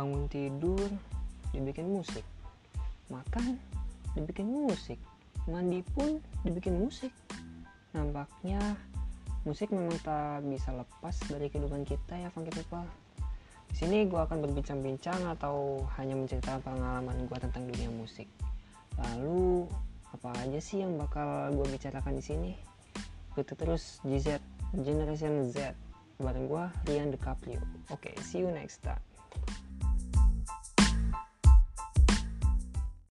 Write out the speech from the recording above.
bangun tidur dibikin musik. Makan dibikin musik. Mandi pun dibikin musik. Nampaknya musik memang tak bisa lepas dari kehidupan kita ya funky people di sini gue akan berbincang-bincang atau hanya menceritakan pengalaman gue tentang dunia musik. Lalu apa aja sih yang bakal gue bicarakan di sini? Ikuti terus GZ Generation Z. Bareng gue Rian DeCaprio oke okay, see you next time.